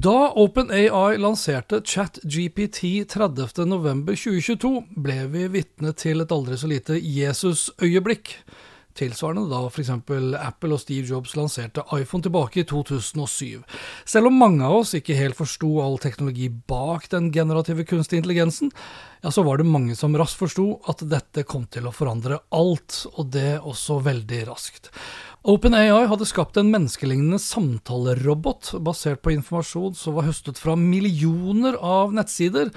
Da OpenAI lanserte ChatGPT 30.11.2022, ble vi vitne til et aldri så lite Jesus-øyeblikk. Tilsvarende da f.eks. Apple og Steve Jobs lanserte iPhone tilbake i 2007. Selv om mange av oss ikke helt forsto all teknologi bak den generative kunstige intelligensen, ja, så var det mange som raskt forsto at dette kom til å forandre alt, og det også veldig raskt. OpenAI hadde skapt en menneskelignende samtalerobot basert på informasjon som var høstet fra millioner av nettsider,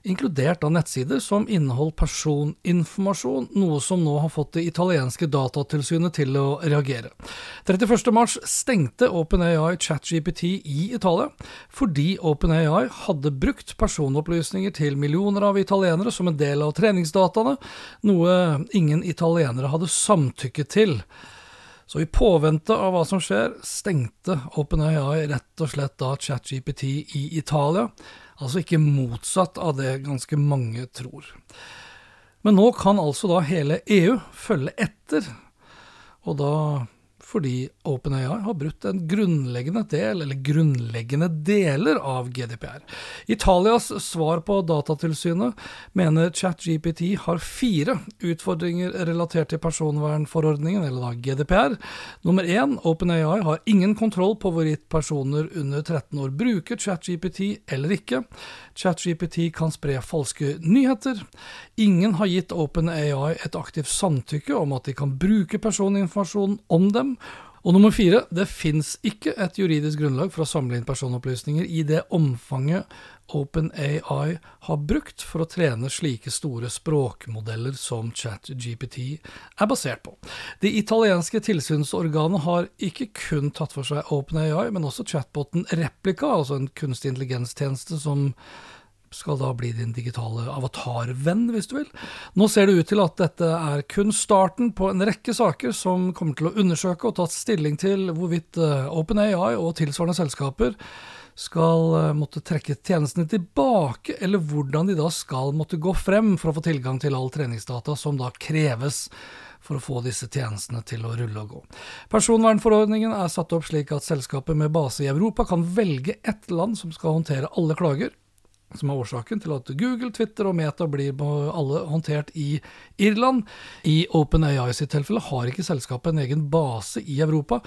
inkludert av nettsider som inneholdt personinformasjon, noe som nå har fått det italienske datatilsynet til å reagere. 31.3 stengte OpenAI ChatGPT i Italia fordi OpenAI hadde brukt personopplysninger til millioner av italienere som en del av treningsdataene, noe ingen italienere hadde samtykket til. Så i påvente av hva som skjer, stengte OpenAI rett og slett da ChatGPT i Italia, altså ikke motsatt av det ganske mange tror. Men nå kan altså da hele EU følge etter, og da fordi OpenAI har brutt en grunnleggende del, eller grunnleggende deler, av GDPR. Italias svar på Datatilsynet mener ChatGPT har fire utfordringer relatert til personvernforordningen, eller da GDPR. Nummer én, OpenAI har ingen kontroll på hvorvidt personer under 13 år bruker ChatGPT eller ikke. ChatGPT kan spre falske nyheter. Ingen har gitt OpenAI et aktivt samtykke om at de kan bruke personinformasjon om dem. Og nummer fire, det fins ikke et juridisk grunnlag for å samle inn personopplysninger i det omfanget OpenAI har brukt for å trene slike store språkmodeller som ChatGPT er basert på. Det italienske tilsynsorganet har ikke kun tatt for seg OpenAI, men også chatboten Replika, altså en kunstig intelligenstjeneste som skal da bli din digitale avatarvenn, hvis du vil. Nå ser det ut til at dette er kun starten på en rekke saker som kommer til å undersøke og ta stilling til hvorvidt eh, OpenAI og tilsvarende selskaper skal eh, måtte trekke tjenestene tilbake, eller hvordan de da skal måtte gå frem for å få tilgang til all treningsdata som da kreves for å få disse tjenestene til å rulle og gå. Personvernforordningen er satt opp slik at selskaper med base i Europa kan velge ett land som skal håndtere alle klager, som er årsaken til at Google, Twitter og Meta blir alle håndtert i Irland. I OpenAI sitt tilfelle har ikke selskapet en egen base i Europa,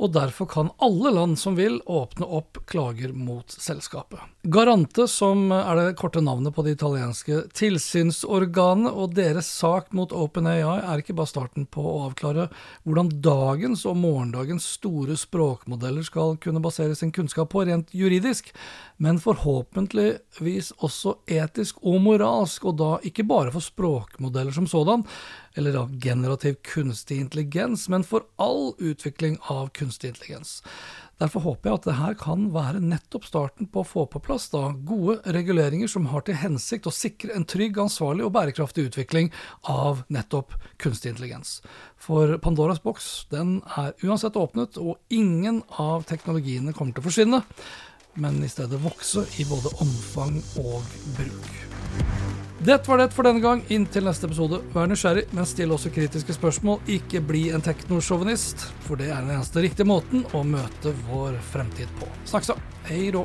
og derfor kan alle land som vil åpne opp klager mot selskapet. Garante, som er det korte navnet på det italienske tilsynsorganet, og deres sak mot OpenAI er ikke bare starten på å avklare hvordan dagens og morgendagens store språkmodeller skal kunne basere sin kunnskap på rent juridisk, men forhåpentligvis også etisk og moralsk, og da ikke bare for språkmodeller som sådan, eller av generativ kunstig intelligens, men for all utvikling av kunstig intelligens. Derfor håper jeg at det her kan være nettopp starten på å få på plass da gode reguleringer som har til hensikt å sikre en trygg, ansvarlig og bærekraftig utvikling av nettopp kunstig intelligens. For Pandoras boks den er uansett åpnet, og ingen av teknologiene kommer til å forsvinne, men i stedet vokse i både omfang og bruk. Det var det for denne gang. Inntil neste episode, vær nysgjerrig, men still også kritiske spørsmål. Ikke bli en teknosjåvinist, for det er den eneste riktige måten å møte vår fremtid på. Snakkes da. Hei då.